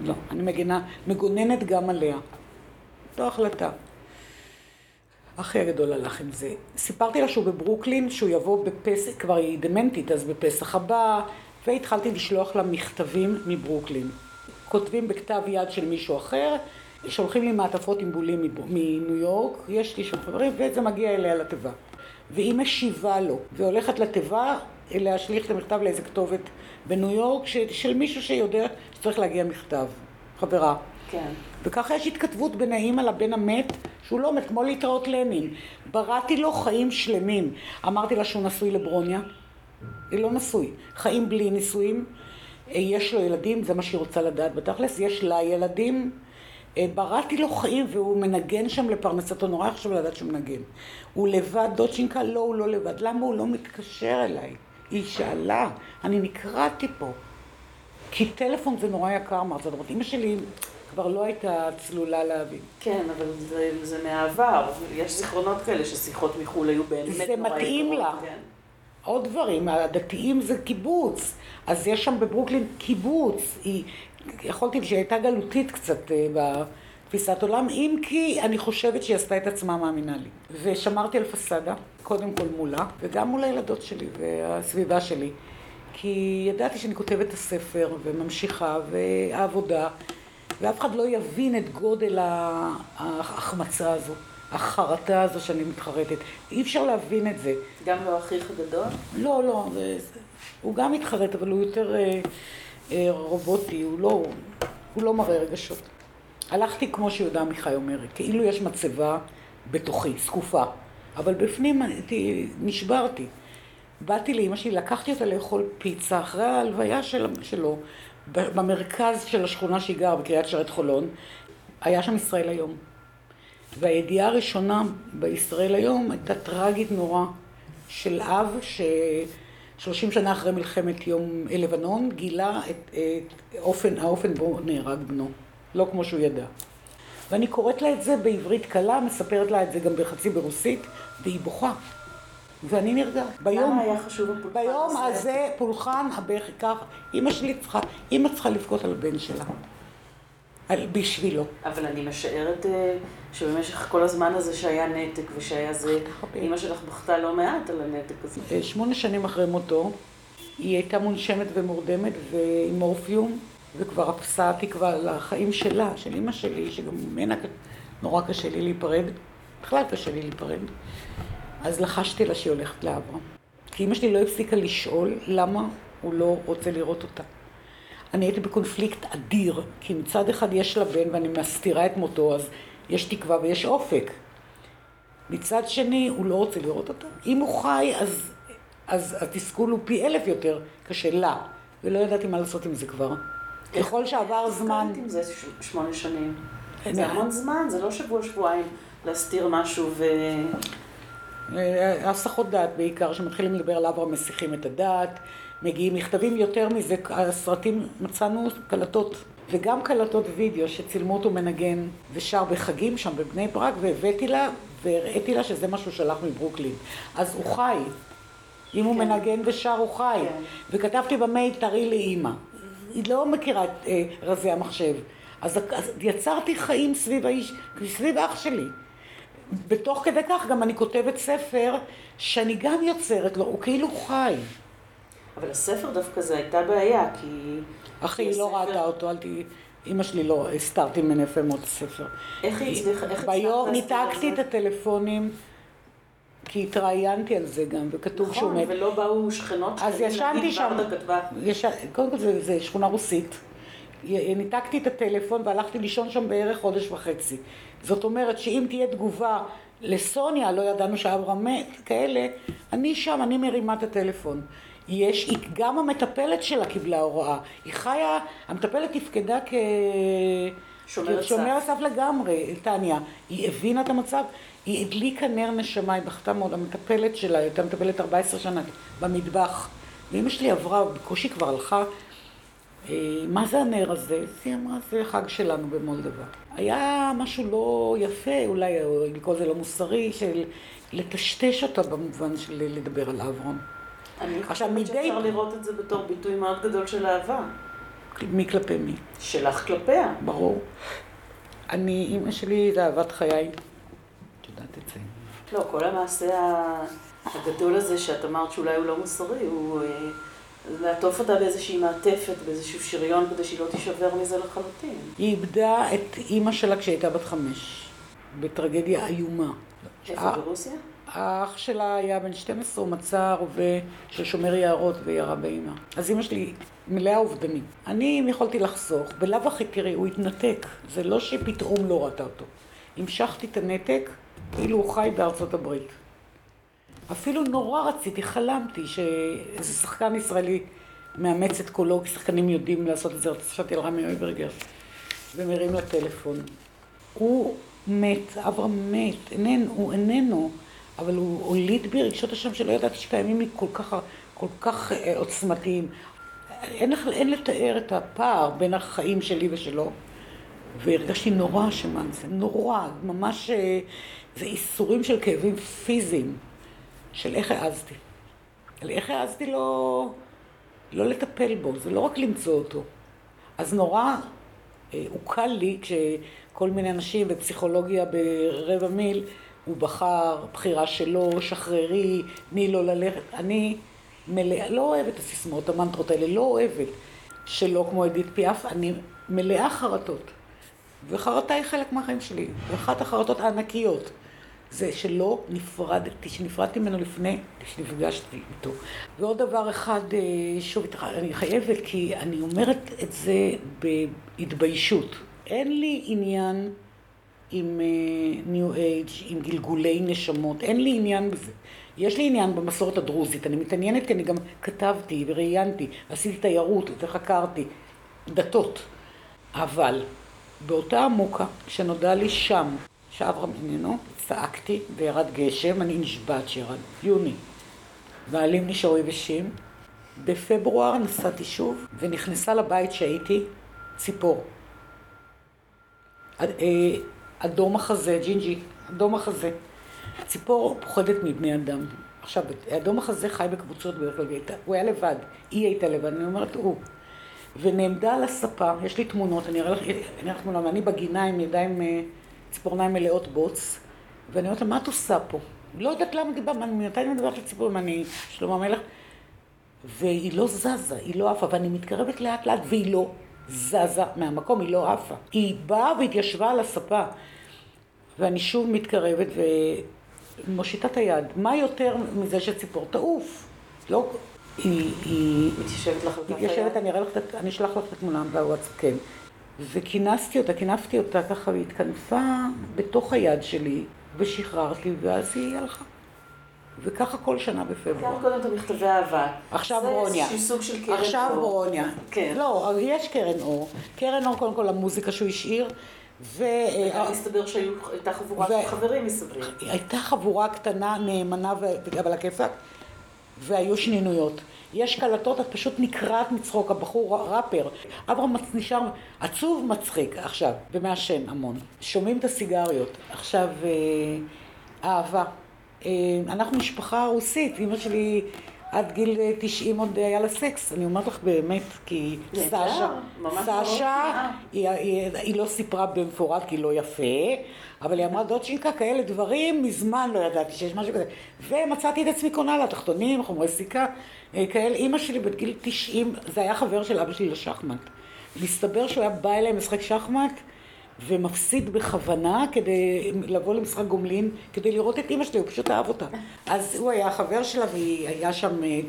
לא, אני מגנה, מגוננת גם עליה. זו החלטה. אחי הגדול הלך עם זה. סיפרתי לה שהוא בברוקלין, שהוא יבוא בפסח, כבר היא דמנטית, אז בפסח הבא, והתחלתי לשלוח לה מכתבים מברוקלין. כותבים בכתב יד של מישהו אחר, שולחים לי מעטפות עם בולים מניו יורק, יש לי שם חברים, וזה מגיע אליה לתיבה. והיא משיבה לו, והולכת לתיבה להשליך את המכתב לאיזה כתובת בניו יורק, של מישהו שיודע שצריך להגיע מכתב, חברה. כן. וככה יש התכתבות בין האימא לבן המת, שהוא לא מת, כמו להתראות לנין. בראתי לו חיים שלמים. אמרתי לה שהוא נשוי לברוניה. היא לא נשוי. חיים בלי נישואים. אה, יש לו ילדים, זה מה שהיא רוצה לדעת בתכלס. יש לה ילדים. אה, בראתי לו חיים והוא מנגן שם לפרנסתו, נורא חשוב לדעת שהוא מנגן. הוא לבד, דודשינקה? לא, הוא לא לבד. למה הוא לא מתקשר אליי? היא שאלה, אני נקרעתי פה. כי טלפון זה נורא יקר, אמרת, זאת אומרת, אמא שלי כבר לא הייתה צלולה להבין. כן, אבל זה, זה מהעבר. יש זיכרונות כאלה ששיחות מחו"ל היו באמת נורא יקרות. זה מתאים לה. כן. עוד דברים, הדתיים זה קיבוץ. אז יש שם בברוקלין קיבוץ. היא, יכולתי, שהיא הייתה גלותית קצת אה, בתפיסת עולם, אם כי אני חושבת שהיא עשתה את עצמה מאמינה לי. ושמרתי על פסאדה, קודם כל מולה, וגם מול הילדות שלי והסביבה שלי. כי ידעתי שאני כותבת את הספר וממשיכה, והעבודה, ואף אחד לא יבין את גודל ההחמצה הזו, החרטה הזו שאני מתחרטת. אי אפשר להבין את זה. גם לא אחיך גדול? לא, לא, זה, זה, הוא גם מתחרט, אבל הוא יותר אה, אה, רובוטי, הוא לא, הוא לא מראה רגשות. הלכתי כמו שיהודה עמיחי אומרת, כאילו יש מצבה בתוכי, זקופה, אבל בפנים נשברתי. באתי לאימא שלי, לקחתי אותה לאכול פיצה אחרי ההלוויה של, שלו, במרכז של השכונה שהיא גרה, בקריית שרת חולון, היה שם ישראל היום. והידיעה הראשונה בישראל היום הייתה טרגית נורא של אב ששלושים שנה אחרי מלחמת יום לבנון גילה את, את אופן, האופן בו נהרג בנו, לא כמו שהוא ידע. ואני קוראת לה את זה בעברית קלה, מספרת לה את זה גם בחצי ברוסית, והיא בוכה. ואני נרגעת. ביום, למה היה חשוב הפולחן ביום הזה, הזה פולחן הבכי כך, אמא שלי צריכה, אמא צריכה לבכות על הבן שלה. על, בשבילו. אבל אני משערת אה, שבמשך כל הזמן הזה שהיה נתק ושהיה זה, אמא שלך בכתה לא מעט על הנתק הזה. אה, שמונה שנים אחרי מותו, היא הייתה מונשמת ומורדמת ועם מורפיום, וכבר אפסה תקווה לחיים שלה, של אמא שלי, שגם ממנה נורא קשה לי להיפרד. בכלל קשה לי להיפרד. אז לחשתי לה שהיא הולכת לאברהם. כי אמא שלי לא הפסיקה לשאול למה הוא לא רוצה לראות אותה. אני הייתי בקונפליקט אדיר, כי מצד אחד יש לה בן ואני מסתירה את מותו, אז יש תקווה ויש אופק. מצד שני, הוא לא רוצה לראות אותה. אם הוא חי, אז, אז התסכול הוא פי אלף יותר קשה לה, ולא ידעתי מה לעשות עם זה כבר. ככל שעבר זמן... איך עם זה שמונה שנים? זה המון זמן, זה לא שבוע-שבועיים להסתיר משהו ו... אה, הסחות דעת בעיקר, שמתחילים לדבר על אברהם מסיחים את הדעת, מגיעים מכתבים יותר מזה, הסרטים מצאנו קלטות, וגם קלטות וידאו שצילמו אותו מנגן ושר בחגים שם בבני ברק, והבאתי לה והראיתי לה שזה מה שהוא שלח מברוקלין. אז הוא חי. אם הוא כן. מנגן ושר הוא חי. כן. וכתבתי במייל, תראי לאימא. היא לא מכירה את אה, רזי המחשב. אז, אז יצרתי חיים סביב האיש, סביב אח שלי. בתוך כדי כך גם אני כותבת ספר שאני גם יוצרת לו, הוא כאילו חי. אבל הספר דווקא זה הייתה בעיה, כי... אחי, היא לא ראתה אותו, אל תהיי... אמא שלי לא, הסתרתי ממני יפה מאוד הספר. איך היא הצליחה? איך ביום ניתקתי את הטלפונים, כי התראיינתי על זה גם, וכתוב שהוא מת. נכון, ולא באו שכנות אז ישנתי שם, קודם כל זה שכונה רוסית. ניתקתי את הטלפון והלכתי לישון שם בערך חודש וחצי. זאת אומרת שאם תהיה תגובה לסוניה, לא ידענו שאברהם מת, כאלה, אני שם, אני מרימה את הטלפון. יש, גם המטפלת שלה קיבלה הוראה. היא חיה, המטפלת תפקדה כ... שומר שומר הסף לגמרי, טניה. היא הבינה את המצב, היא הדליקה נר נשמה, היא בכתה מאוד, המטפלת שלה, היא הייתה מטפלת 14 שנה במטבח. ואמא שלי עברה, בקושי כבר הלכה, מה זה הנר הזה? אז היא אמרה, זה חג שלנו במולדובה. היה משהו לא יפה, אולי לקרוא לזה לא מוסרי, של לטשטש אותה במובן של לדבר על אברהם. אני חושבת שאפשר לראות את זה בתור ביטוי מאוד גדול של אהבה. מי כלפי מי? שלך כלפיה. ברור. אני, אימא שלי זה אהבת חיי. את יודעת את זה. לא, כל המעשה הגדול הזה שאת אמרת שאולי הוא לא מוסרי, הוא אה, לעטוף אותה באיזושהי מעטפת, באיזשהו שריון, כדי שהיא לא תישבר מזה לחלוטין. היא איבדה את אימא שלה כשהיא הייתה בת חמש, בטרגדיה איומה. איפה ברוסיה? האח שלה היה בן 12, הוא מצא רובה של שומר יערות וירה באימא. אז אימא שלי מלאה אובדנים. אני, אם יכולתי לחסוך, בלאו הכי, תראי, הוא התנתק. זה לא שפתאום לא ראתה אותו. המשכתי את הנתק, כאילו הוא חי בארצות הברית. אפילו נורא רציתי, חלמתי שאיזה שחקן ישראלי מאמץ את קולו, כי שחקנים יודעים לעשות את זה, חשבתי על רמי אויברגר, ומרים לטלפון. הוא מת, אברהם מת, איננו, הוא איננו. אבל הוא הוליד בי רגשות אשם שלא ידעתי שקיימים לי כל כך, כל כך אה, עוצמתיים. אין, אין לתאר את הפער בין החיים שלי ושלו. והרגשתי נורא אשמה זה, נורא, ממש, אה, זה איסורים של כאבים פיזיים, של איך העזתי. על איך העזתי לא, לא לטפל בו, זה לא רק למצוא אותו. אז נורא אה, הוקל לי כשכל מיני אנשים בפסיכולוגיה ברבע מיל הוא בחר, בחירה שלו, שחררי, תני לו ללכת. אני מלאה, לא אוהבת את הסיסמאות, המנטרות האלה, לא אוהבת. שלא כמו אדית פיאף, אני מלאה חרטות. וחרטה היא חלק מהחיים שלי. ואחת החרטות הענקיות זה שלא נפרדתי, שנפרדתי ממנו לפני שנפגשתי איתו. ועוד דבר אחד, אה, שוב, אני חייבת, כי אני אומרת את זה בהתביישות. אין לי עניין עם ניו uh, אייג', עם גלגולי נשמות, אין לי עניין בזה. יש לי עניין במסורת הדרוזית, אני מתעניינת כי אני גם כתבתי וראיינתי, עשיתי תיירות וחקרתי דתות. אבל באותה עמוקה, כשנודע לי שם שאברהם איננו, צעקתי וירד גשם, אני נשבעת שירד, יוני. והעלים נשארו יבשים. בפברואר נסעתי שוב ונכנסה לבית שהייתי ציפור. אה, אדום החזה, ג'ינג'י, אדום החזה. ציפור פוחדת מבני אדם. עכשיו, אדום החזה חי בקבוצות בדרך כלל, הוא היה לבד, היא הייתה לבד, אני אומרת הוא. ונעמדה על הספה, יש לי תמונות, אני אראה לך תמונה, ואני בגינה עם ידיים, אה, ציפורניים מלאות בוץ, ואני אומרת לה, מה את עושה פה? לא יודעת למה דיברת, מתי אני מדברת לציפור, אם אני שלמה המלך? והיא לא זזה, היא לא עפה, ואני מתקרבת לאט לאט, והיא לא זזה מהמקום, היא לא עפה. היא באה והתיישבה על הספה, ואני שוב מתקרבת ומושיטה את היד. מה יותר מזה שציפור תעוף? לא... היא... היא... מתיישבת לך על כף היד? מתיישבת, אני אראה לך, אני אשלח לך את התמונה בוואטסאפ, כן. וכינסתי אותה, כינפתי אותה ככה, והיא התכנפה בתוך היד שלי, ושחררתי, ואז היא הלכה. וככה כל שנה בפברואר. גם קודם את המכתבי אהבה. עכשיו ברוניה. זה סוג של קרן אור. עכשיו ברוניה. כן. לא, יש קרן אור. קרן אור, קודם כל המוזיקה שהוא השאיר. ו... וגם הסתבר שהייתה חבורה. של חברים מסביב. הייתה חבורה קטנה, נאמנה. אבל הכיפאק, והיו שנינויות. יש קלטות, את פשוט נקרעת מצחוק, הבחור ראפר. אברהם נשאר עצוב מצחיק עכשיו, ומעשן המון. שומעים את הסיגריות. עכשיו, אה, אהבה. אה, אנחנו משפחה רוסית, אמא שלי עד גיל 90 עוד היה לה סקס, אני אומרת לך באמת, כי סשה, סשה, היא, היא, היא לא סיפרה במפורט כי לא יפה, אבל היא אמרה דודשינקה כאלה דברים, מזמן לא ידעתי שיש משהו כזה. ומצאתי את עצמי קונה לה תחתונים, חומרי סיכה, אה, כאלה. אימא שלי בגיל 90, זה היה חבר של אבא שלי לשחמט. מסתבר שהוא היה בא אליי משחק שחמט, ומפסיד בכוונה כדי לבוא למשחק גומלין, כדי לראות את אימא שלי, הוא פשוט אהב אותה. אז הוא היה החבר שלה והיה שם אה,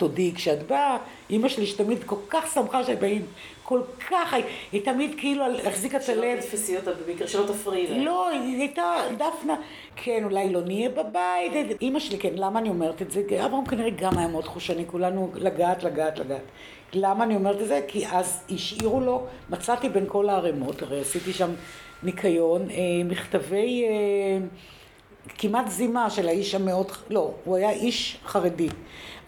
תודי כשאת באה, אימא שלי שתמיד כל כך שמחה שבאים, כל כך, היא, תמיד כאילו החזיקה את הלב. שלא תתפסי אותה במקרה, שלא תפריעי לה. לא, היא הייתה, דפנה, כן, אולי לא נהיה בבית. אימא שלי, כן, למה אני אומרת את זה? אברהם כנראה גם היה מאוד חושני, כולנו לגעת, לגעת, לגעת. למה אני אומרת את זה? כי אז השאירו לו, מצאתי בין כל הערימות, הרי עשיתי שם ניקיון, אה, מכתבי... אה, כמעט זימה של האיש המאוד, לא, הוא היה איש חרדי.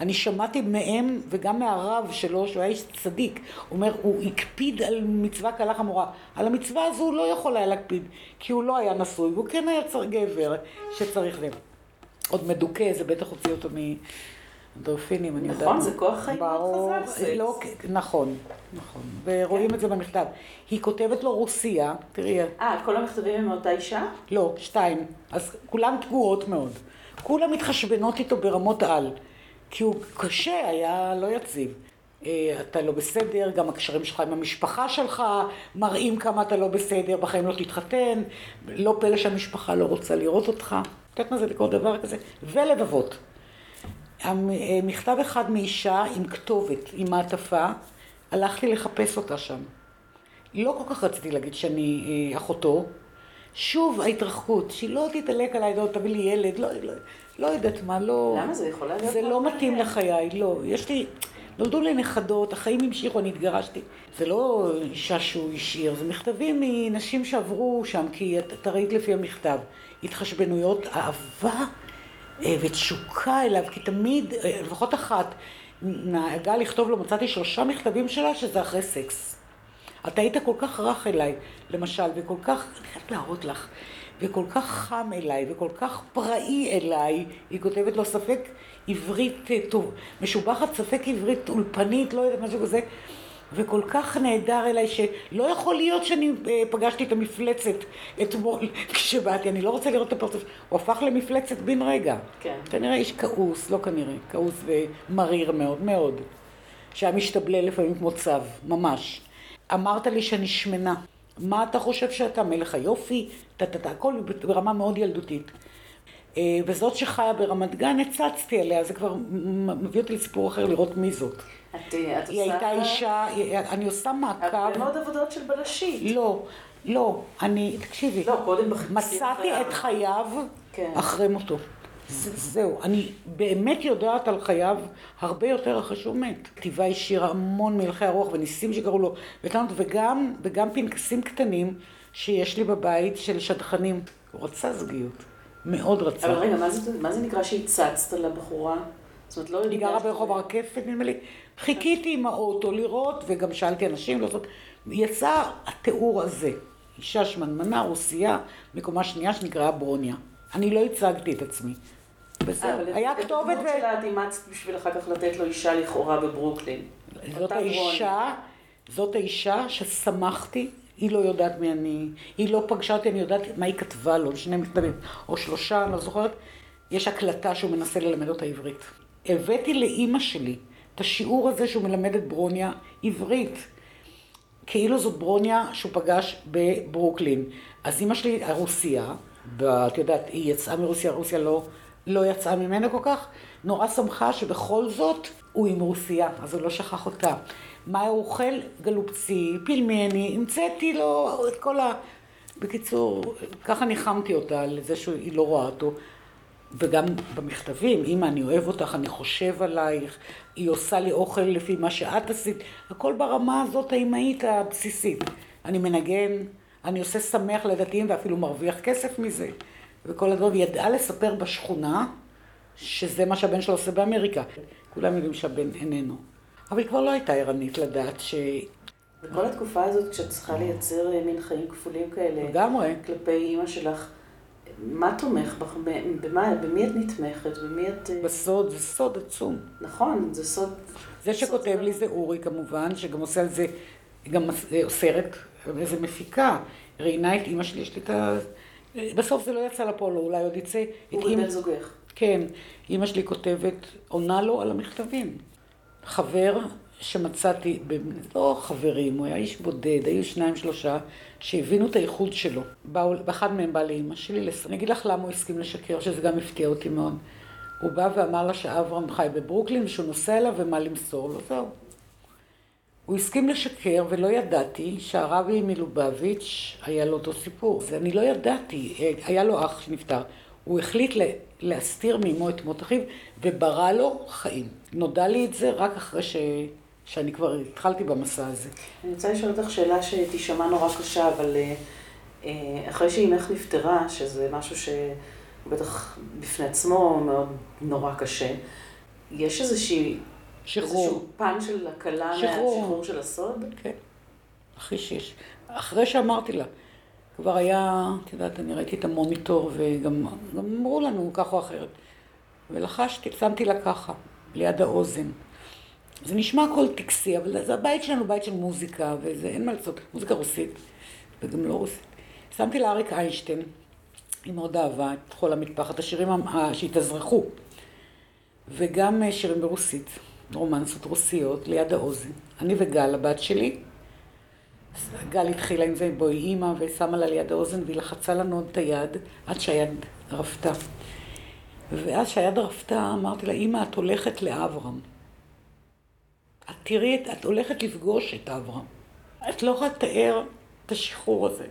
אני שמעתי מהם וגם מהרב שלו, שהוא היה איש צדיק, אומר, הוא הקפיד על מצווה קלה חמורה. על המצווה הזו הוא לא יכול היה להקפיד, כי הוא לא היה נשוי, והוא כן היה צריך גבר שצריך לב. עוד מדוכא, זה בטח הוציא אותו מ... דולפינים, אני יודעת. נכון, זה כוח חיים מאוד חזק. סקס. לא, נכון, נכון. ורואים כן. את זה במכתב. היא כותבת לו רוסיה, תראי. אה, כל המכתבים הם מאותה אישה? לא, שתיים. אז כולן פגועות מאוד. כולן מתחשבנות איתו ברמות על. כי הוא קשה, היה לא יציב. אה, אתה לא בסדר, גם הקשרים שלך עם המשפחה שלך מראים כמה אתה לא בסדר, בחיים לא תתחתן, לא פלא שהמשפחה לא רוצה לראות אותך. את יודעת מה זה לקרוא דבר כזה? ולבבות. אה, מכתב אחד מאישה עם כתובת, עם מעטפה, הלכתי לחפש אותה שם. לא כל כך רציתי להגיד שאני אה, אחותו. שוב ההתרחקות, שהיא לא תתעלק עליי, לא תביא לי ילד, לא, לא, לא יודעת מה, לא... למה זה יכול להיות? זה לא מתאים לחיי, לא. יש לי... נולדו לי נכדות, החיים המשיכו, אני התגרשתי. זה לא אישה שהוא השאיר, זה מכתבים מנשים שעברו שם, כי אתה ראית לפי המכתב. התחשבנויות, אהבה אה, ותשוקה אליו, כי תמיד, אה, לפחות אחת, נהגה לכתוב לו, מצאתי שלושה מכתבים שלה שזה אחרי סקס. אתה היית כל כך רך אליי, למשל, וכל כך, אני חייבת להראות לך, וכל כך חם אליי, וכל כך פראי אליי, היא כותבת לו ספק עברית אה, טוב, משובחת ספק עברית אולפנית, לא יודעת משהו כזה. וכל כך נהדר אליי, שלא יכול להיות שאני אה, פגשתי את המפלצת אתמול *laughs* כשבאתי, אני לא רוצה לראות את הפרצוף. הוא הפך למפלצת בן רגע. כן. כנראה איש כעוס, לא כנראה, כעוס ומריר מאוד, מאוד. שהיה משתבלל לפעמים כמו צב, ממש. אמרת לי שאני שמנה. מה אתה חושב שאתה? מלך היופי? טה-טה-טה, הכל ברמה מאוד ילדותית. אה, וזאת שחיה ברמת גן, הצצתי עליה, זה כבר מביא אותי לסיפור אחר לראות מי זאת. את, את היא עושה... היא הייתה אישה, אני עושה מעקב. הרבה מאוד עבודות של בלשית. לא, לא, אני, תקשיבי. לא, קודם בחיפושים. מצאתי את חייו כן. אחרי מותו. זהו, אני באמת יודעת על חייו הרבה יותר אחרי שהוא מת. כתיבה השאירה המון מלכי הרוח וניסים שקראו לו, וגם, וגם פנקסים קטנים שיש לי בבית של שדכנים. הוא רצה זוגיות. מאוד רצה. אבל רגע, מה זה, מה זה נקרא שהצצת לבחורה? זאת אומרת, לא... היא גרה ברחוב הרקפת, נדמה לי. חיכיתי עם האוטו לראות, וגם שאלתי אנשים לעשות. יצא התיאור הזה. אישה שמנמנה, רוסייה, מקומה שנייה שנקראה ברוניה. אני לא הצגתי את עצמי. בסדר, היה כתובת ו... את שלה את אימצת בשביל אחר כך לתת לו אישה לכאורה בברוקלין. זאת האישה, זאת האישה ששמחתי היא לא יודעת מי אני, היא לא פגשה אותי, אני יודעת מה היא כתבה לו, שני מכתבים, או שלושה, אני לא זוכרת. יש הקלטה שהוא מנסה ללמד אותה עברית. הבאתי לאימא שלי את השיעור הזה שהוא מלמד את ברוניה עברית. כאילו זאת ברוניה שהוא פגש בברוקלין. אז אימא שלי, הרוסיה, את יודעת, היא יצאה מרוסיה, רוסיה לא, לא יצאה ממנה כל כך, נורא שמחה שבכל זאת הוא עם רוסיה, אז הוא לא שכח אותה. מה הוא אוכל? גלופצי, פילמני, המצאתי לו את כל ה... בקיצור, ככה ניחמתי אותה על זה שהיא לא רואה אותו. וגם במכתבים, אמא, אני אוהב אותך, אני חושב עלייך, היא עושה לי אוכל לפי מה שאת עשית, הכל ברמה הזאת האמהית הבסיסית. אני מנגן, אני עושה שמח לדתיים ואפילו מרוויח כסף מזה, וכל הדברים. היא ידעה לספר בשכונה שזה מה שהבן שלו עושה באמריקה. כולם יודעים שהבן איננו. אבל היא כבר לא הייתה ערנית לדעת ש... בכל התקופה הזאת, כשאת צריכה לייצר אה, מין חיים כפולים כאלה, לגמרי, כלפי אימא שלך, מה תומך בך? במה, במי את נתמכת? במי את... אה, בסוד, זה סוד עצום. נכון, זה סוד... זה שכותב לי זה אורי כמובן, שגם עושה על זה, גם סרט, איזה מפיקה, ראיינה את אימא שלי, יש לי את ה... בסוף זה לא יצא לפועל, אולי עוד יצא. אורי בן זוגך. כן, אימא שלי כותבת, עונה לו על המכתבים. חבר שמצאתי, לא חברים, הוא היה איש בודד, היו שניים שלושה שהבינו את הייחוד שלו. באו, באחד מהם בא לאימא שלי, אני אגיד לך למה הוא הסכים לשקר, שזה גם הפתיע אותי מאוד. הוא בא ואמר לה שאברהם חי בברוקלין ושהוא נוסע אליו ומה למסור לו, זהו. הוא הסכים לשקר ולא ידעתי שהרבי מלובביץ' היה לו אותו סיפור. זה אני לא ידעתי, היה לו אח שנפטר. הוא החליט להסתיר מאמו את מות אחיו וברא לו חיים. נודע לי את זה רק אחרי ש... שאני כבר התחלתי במסע הזה. אני רוצה לשאול אותך שאלה שתישמע נורא קשה, אבל אה, אחרי שאימך נפטרה, שזה משהו שבטח בפני עצמו מאוד נורא קשה, יש איזושהי... שחרור. איזשהו פן של הקלה מהשחרור של הסוד? כן, הכי שיש. אחרי שאמרתי לה, כבר היה, את יודעת, אני ראיתי את המוניטור וגם אמרו לנו כך או אחרת. ולחשתי, שמתי לה ככה, ליד האוזן. זה נשמע הכל טקסי, אבל זה הבית שלנו, בית של מוזיקה, וזה, אין מה לעשות, מוזיקה רוסית, וגם לא רוסית. שמתי לה אריק איינשטיין, היא מאוד אהבה את חול המטפחת, השירים שהתאזרחו, וגם אה, שירים ברוסית, רומנסות רוסיות, ליד האוזן. אני וגל, הבת שלי, גל התחילה עם זה, בואי אימא, ושמה לה ליד האוזן, והיא לחצה לנו עוד את היד, עד שהיד רפתה. ואז שהיד רפתה, אמרתי לה, אימא, את הולכת לאברהם. את תראי, את, הולכת לפגוש את אברהם. את לא יכולה לתאר את השחרור הזה.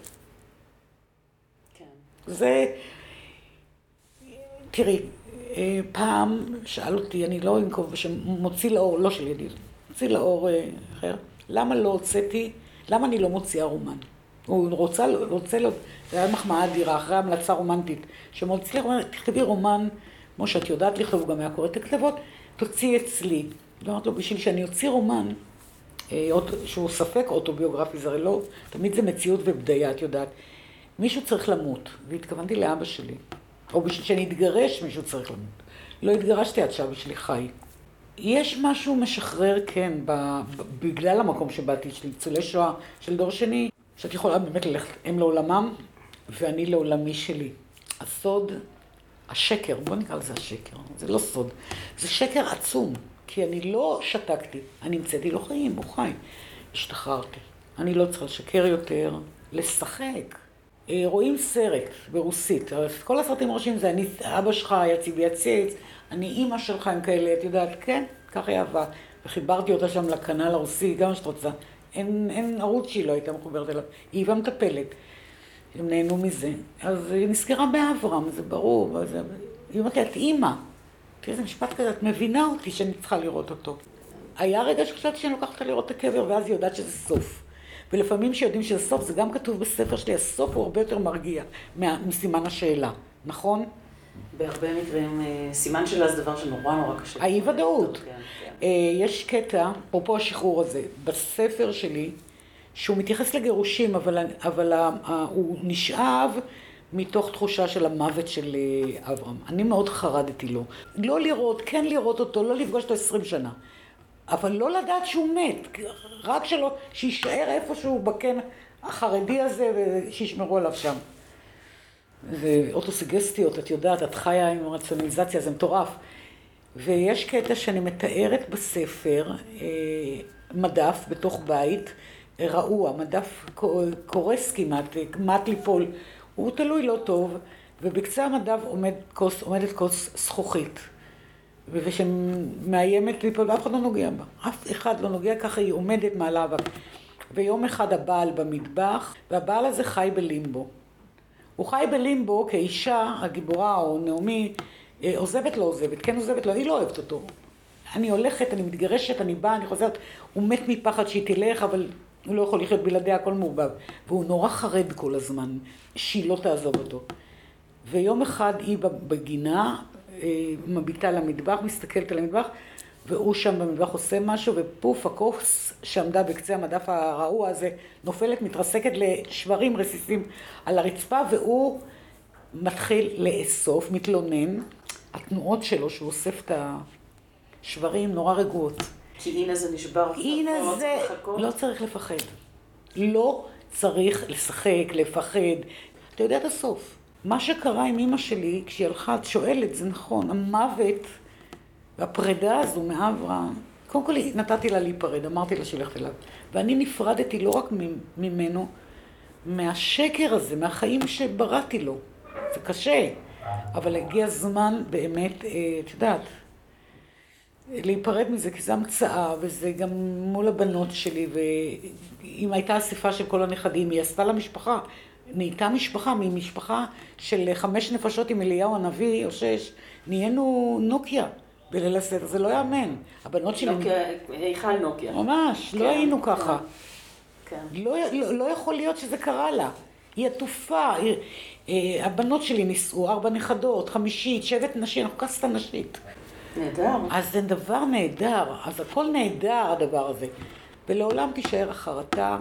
כן. זה... תראי, פעם שאל אותי, אני לא אנקוב בשם, מוציא לאור, לא של ידיד, מוציא לאור אה, אחר, למה לא הוצאתי, למה אני לא מוציאה רומן? הוא רוצה, רוצה לו, זה היה מחמאה אדירה, אחרי המלצה רומנטית, שמוציא רומן, תכתבי רומן, כמו שאת יודעת לכתוב, הוא גם היה קורא את הכתבות, תוציאי אצלי. ואמרתי לו, בשביל שאני אוציא רומן, אה, שהוא ספק אוטוביוגרפי, זה הרי לא, תמיד זה מציאות ובדיה, את יודעת. מישהו צריך למות, והתכוונתי לאבא שלי. או בשביל שאני אתגרש, מישהו צריך למות. לא התגרשתי עד שאבא שלי חי. יש משהו משחרר, כן, בגלל המקום שבאתי, של ניצולי שואה של דור שני, שאת יכולה באמת ללכת, הם לעולמם ואני לעולמי שלי. הסוד, השקר, בוא נקרא לזה השקר, זה לא סוד, זה שקר עצום. כי אני לא שתקתי, אני המצאתי לו חיים, הוא חי. השתחררתי. אני לא צריכה לשקר יותר, לשחק. אה, רואים סרט ברוסית, כל הסרטים הראשיים זה אני, אבא שלך יציב יציץ, אני אימא שלך עם כאלה, את יודעת, כן, ככה היא אהבה. וחיברתי אותה שם לכנל הרוסי, גם שאת רוצה. אין, אין ערוץ שהיא לא הייתה מחוברת אליו, היא והמטפלת. הם נהנו מזה. אז היא נזכרה באברהם, זה ברור. היא אומרת לי, את אימא. תראי, זה משפט כזה, את מבינה אותי שאני צריכה לראות אותו. היה רגע שחשבתי שאני לוקחת לראות את הקבר, ואז היא יודעת שזה סוף. ולפעמים כשיודעים שזה סוף, זה גם כתוב בספר שלי, הסוף הוא הרבה יותר מרגיע מסימן השאלה, נכון? בהרבה מקרים, אה, סימן שאלה זה דבר שנורא נורא קשה. האי ודאות. כן, כן. אה, יש קטע, אפרופו השחרור הזה, בספר שלי, שהוא מתייחס לגירושים, אבל, אבל הוא נשאב מתוך תחושה של המוות של אה, אברהם. אני מאוד חרדתי לו. לא לראות, כן לראות אותו, לא לפגוש אותו עשרים שנה. אבל לא לדעת שהוא מת, רק שלא, שיישאר איפשהו בקן החרדי הזה ושישמרו עליו שם. זה אוטוסגסטיות, את יודעת, את חיה עם רציונליזציה, זה מטורף. ויש קטע שאני מתארת בספר, אה, מדף בתוך בית, רעוע, מדף קורס כמעט, כמעט ליפול. הוא תלוי לא טוב, ובקצה המדף עומד כוס, עומדת כוס זכוכית. ושמאיימת ליפול, ואף אחד לא נוגע בה. אף אחד לא נוגע, ככה היא עומדת מעלה בה. ויום אחד הבעל במטבח, והבעל הזה חי בלימבו. הוא חי בלימבו כאישה, הגיבורה או נעמי, אה, עוזבת לא עוזבת, כן עוזבת לא, היא לא אוהבת אותו. אני הולכת, אני מתגרשת, אני באה, אני חוזרת, הוא מת מפחד שהיא תלך, אבל הוא לא יכול לחיות בלעדיה, הכל מעורבב. והוא נורא חרד כל הזמן שהיא לא תעזוב אותו. ויום אחד היא בגינה, מביטה למטבח, מסתכלת על המטבח, והוא שם במטבח עושה משהו, ופוף, הכוס שעמדה בקצה המדף הרעוע הזה נופלת, מתרסקת לשברים רסיסים על הרצפה, והוא מתחיל לאסוף, מתלונן. התנועות שלו, שהוא אוסף את השברים, נורא רגועות. כי הנה זה נשבר. הנה לא זה, לא צריך לפחד. לא צריך לשחק, לפחד. אתה יודע את הסוף. מה שקרה עם אימא שלי, כשהיא הלכה, את שואלת, זה נכון, המוות והפרידה הזו מאברהם, קודם כל נתתי לה להיפרד, אמרתי לה שהיא אליו. ואני נפרדתי לא רק ממנו, מהשקר הזה, מהחיים שבראתי לו. זה קשה. אבל הגיע הזמן באמת, אה, את יודעת, להיפרד מזה, כי זו המצאה, וזה גם מול הבנות שלי, ואם הייתה אספה של כל הנכדים, היא עשתה לה משפחה. נהייתה משפחה, ממשפחה של חמש נפשות עם אליהו הנביא, או שש, נהיינו נוקיה בליל הסדר, זה לא יאמן. הבנות שלי... נוקיה, היכל נוקיה. ממש, לא כן, לא היינו ככה. כן. לא, לא, לא יכול להיות שזה קרה לה. היא עטופה, היא, אה, הבנות שלי נישאו, ארבע נכדות, חמישית, שבט נשים, אנחנו קסטה נשית. נהדר. אז זה דבר נהדר, אז הכל נהדר הדבר הזה. ולעולם תישאר החרטה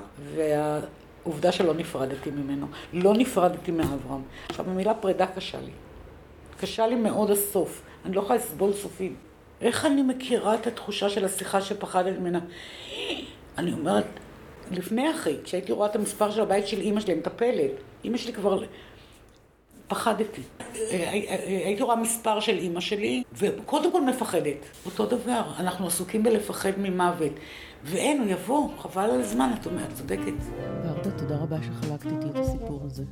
והעובדה שלא נפרדתי ממנו. לא נפרדתי מאברהם. עכשיו, המילה פרידה קשה לי. קשה לי מאוד הסוף. אני לא יכולה לסבול סופים. איך אני מכירה את התחושה של השיחה שפחדת ממנה? אני אומרת, לפני אחי, כשהייתי רואה את המספר של הבית של אימא שלי, מטפלת, אימא שלי כבר פחדתי. הייתי רואה מספר של אימא שלי, וקודם כל מפחדת. אותו דבר, אנחנו עסוקים בלפחד ממוות. ואין, הוא יבוא, חבל על הזמן, את אומרת, צודקת. ורדה, תודה רבה שחלקת איתי את הסיפור הזה.